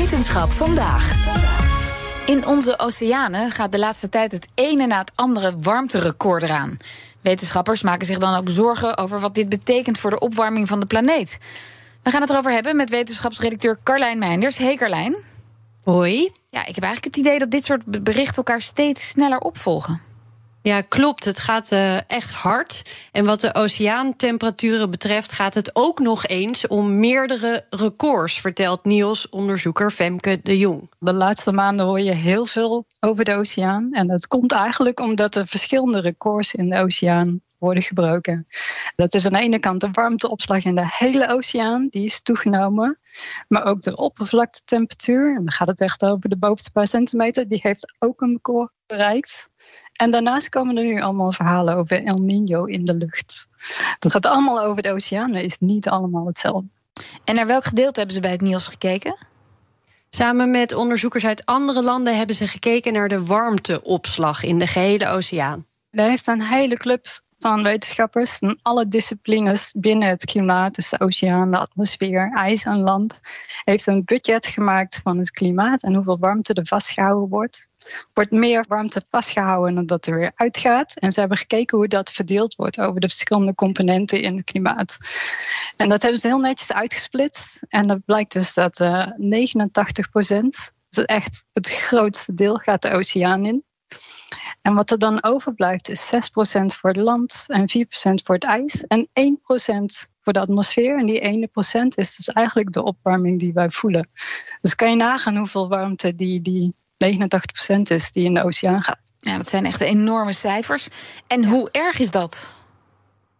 Wetenschap vandaag. In onze oceanen gaat de laatste tijd het ene na het andere warmterecord eraan. Wetenschappers maken zich dan ook zorgen over wat dit betekent voor de opwarming van de planeet. We gaan het erover hebben met wetenschapsredacteur Carlijn Meinders. Hey Carlijn. Hoi. Ja, ik heb eigenlijk het idee dat dit soort berichten elkaar steeds sneller opvolgen. Ja, klopt. Het gaat uh, echt hard. En wat de oceaantemperaturen betreft, gaat het ook nog eens om meerdere records, vertelt Niels onderzoeker Femke de Jong. De laatste maanden hoor je heel veel over de oceaan. En dat komt eigenlijk omdat er verschillende records in de oceaan worden gebroken. Dat is aan de ene kant de warmteopslag in de hele oceaan, die is toegenomen. Maar ook de oppervlaktetemperatuur, en dan gaat het echt over de bovenste paar centimeter, die heeft ook een record bereikt. En daarnaast komen er nu allemaal verhalen over El Nino in de lucht. Dat gaat allemaal over de oceaan, maar is niet allemaal hetzelfde. En naar welk gedeelte hebben ze bij het nieuws gekeken? Samen met onderzoekers uit andere landen hebben ze gekeken naar de warmteopslag in de gehele oceaan. Daar heeft een hele club van wetenschappers van alle disciplines binnen het klimaat, dus de oceaan, de atmosfeer, ijs en land, heeft een budget gemaakt van het klimaat en hoeveel warmte er vastgehouden wordt. Wordt meer warmte vastgehouden dan dat er weer uitgaat. En ze hebben gekeken hoe dat verdeeld wordt over de verschillende componenten in het klimaat. En dat hebben ze heel netjes uitgesplitst. En dat blijkt dus dat uh, 89 procent, dus echt het grootste deel, gaat de oceaan in. En wat er dan overblijft is 6% voor het land en 4% voor het ijs en 1% voor de atmosfeer. En die ene procent is dus eigenlijk de opwarming die wij voelen. Dus kan je nagaan hoeveel warmte die, die 89% is die in de oceaan gaat. Ja, dat zijn echt enorme cijfers. En hoe erg is dat?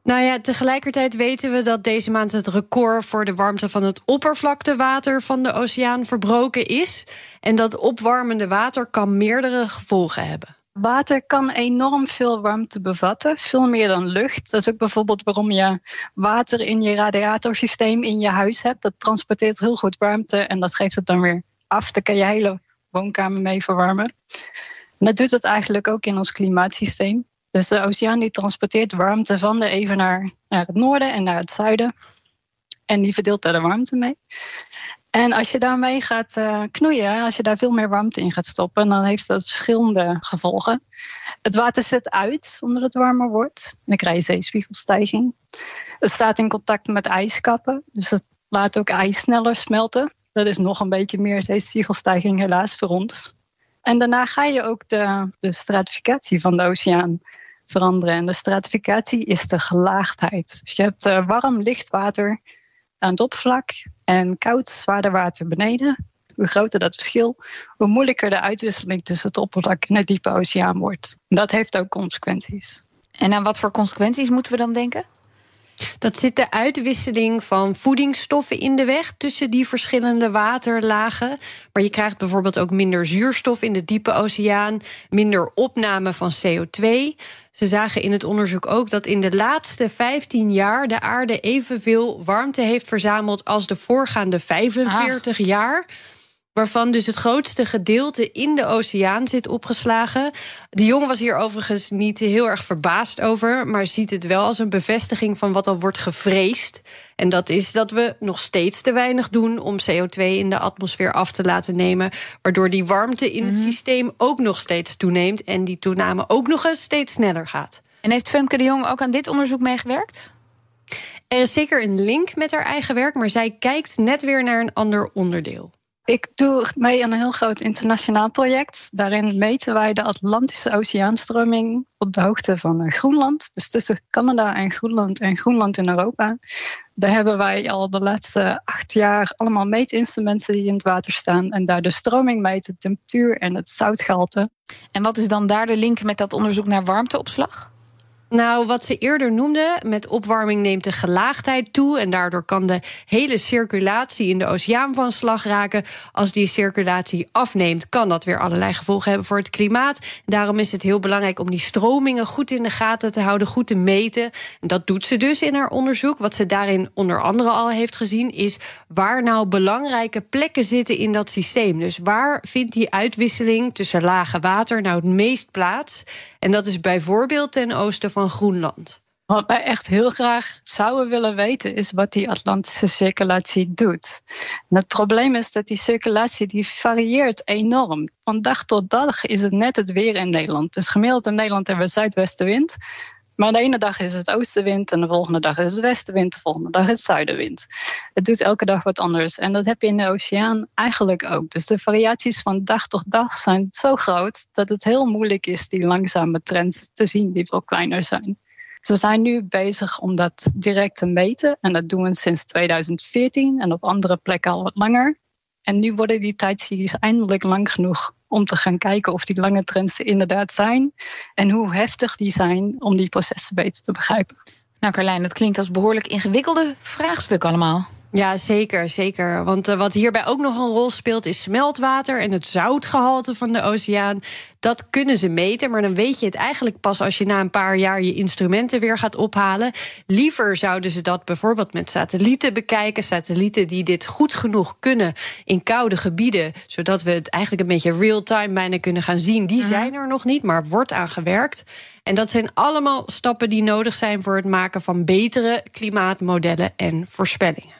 Nou ja, tegelijkertijd weten we dat deze maand het record voor de warmte van het oppervlaktewater van de oceaan verbroken is. En dat opwarmende water kan meerdere gevolgen hebben. Water kan enorm veel warmte bevatten, veel meer dan lucht. Dat is ook bijvoorbeeld waarom je water in je radiatorsysteem in je huis hebt. Dat transporteert heel goed warmte en dat geeft het dan weer af. Daar kan je hele woonkamer mee verwarmen. En dat doet het eigenlijk ook in ons klimaatsysteem. Dus de oceaan die transporteert warmte van de evenaar naar het noorden en naar het zuiden. En die verdeelt daar de warmte mee. En als je daarmee gaat uh, knoeien, als je daar veel meer warmte in gaat stoppen, dan heeft dat verschillende gevolgen. Het water zet uit omdat het warmer wordt. Dan krijg je zeespiegelstijging. Het staat in contact met ijskappen, dus het laat ook ijs sneller smelten. Dat is nog een beetje meer zeespiegelstijging helaas voor ons. En daarna ga je ook de, de stratificatie van de oceaan veranderen. En de stratificatie is de gelaagdheid. Dus je hebt uh, warm, licht water aan het oppervlak en koud, zwaarder water beneden. Hoe groter dat verschil, hoe moeilijker de uitwisseling tussen het oppervlak en het diepe oceaan wordt. Dat heeft ook consequenties. En aan wat voor consequenties moeten we dan denken? Dat zit de uitwisseling van voedingsstoffen in de weg tussen die verschillende waterlagen. Maar je krijgt bijvoorbeeld ook minder zuurstof in de diepe oceaan, minder opname van CO2. Ze zagen in het onderzoek ook dat in de laatste 15 jaar de aarde evenveel warmte heeft verzameld als de voorgaande 45 jaar waarvan dus het grootste gedeelte in de oceaan zit opgeslagen. De jongen was hier overigens niet heel erg verbaasd over, maar ziet het wel als een bevestiging van wat al wordt gevreesd. En dat is dat we nog steeds te weinig doen om CO2 in de atmosfeer af te laten nemen, waardoor die warmte in het mhm. systeem ook nog steeds toeneemt en die toename ook nog eens steeds sneller gaat. En heeft Femke de Jong ook aan dit onderzoek meegewerkt? Er is zeker een link met haar eigen werk, maar zij kijkt net weer naar een ander onderdeel. Ik doe mee aan een heel groot internationaal project. Daarin meten wij de Atlantische Oceaanstroming op de hoogte van eh, Groenland. Dus tussen Canada en Groenland en Groenland in Europa. Daar hebben wij al de laatste acht jaar allemaal meetinstrumenten die in het water staan. En daar de stroming meten, de temperatuur en het zoutgehalte. En wat is dan daar de link met dat onderzoek naar warmteopslag? Nou, wat ze eerder noemde, met opwarming neemt de gelaagdheid toe. En daardoor kan de hele circulatie in de oceaan van slag raken. Als die circulatie afneemt, kan dat weer allerlei gevolgen hebben voor het klimaat. Daarom is het heel belangrijk om die stromingen goed in de gaten te houden, goed te meten. En dat doet ze dus in haar onderzoek. Wat ze daarin onder andere al heeft gezien, is waar nou belangrijke plekken zitten in dat systeem. Dus waar vindt die uitwisseling tussen lage water nou het meest plaats? En dat is bijvoorbeeld ten oosten van Groenland. Wat wij echt heel graag zouden willen weten is wat die Atlantische circulatie doet. Het probleem is dat die circulatie die varieert enorm. Van dag tot dag is het net het weer in Nederland. Dus gemiddeld in Nederland hebben we zuidwestenwind. Maar de ene dag is het oostenwind en de volgende dag is het westenwind, de volgende dag is het zuidenwind. Het doet elke dag wat anders. En dat heb je in de oceaan eigenlijk ook. Dus de variaties van dag tot dag zijn zo groot dat het heel moeilijk is die langzame trends te zien die veel kleiner zijn. Dus we zijn nu bezig om dat direct te meten. En dat doen we sinds 2014 en op andere plekken al wat langer. En nu worden die tijdseries eindelijk lang genoeg om te gaan kijken of die lange trends er inderdaad zijn. En hoe heftig die zijn om die processen beter te begrijpen. Nou, Carlijn, dat klinkt als behoorlijk ingewikkelde vraagstuk allemaal. Ja, zeker, zeker. Want uh, wat hierbij ook nog een rol speelt, is smeltwater en het zoutgehalte van de oceaan. Dat kunnen ze meten, maar dan weet je het eigenlijk pas als je na een paar jaar je instrumenten weer gaat ophalen. Liever zouden ze dat bijvoorbeeld met satellieten bekijken. Satellieten die dit goed genoeg kunnen in koude gebieden, zodat we het eigenlijk een beetje real-time bijna kunnen gaan zien. Die zijn er nog niet, maar wordt aan gewerkt. En dat zijn allemaal stappen die nodig zijn voor het maken van betere klimaatmodellen en voorspellingen.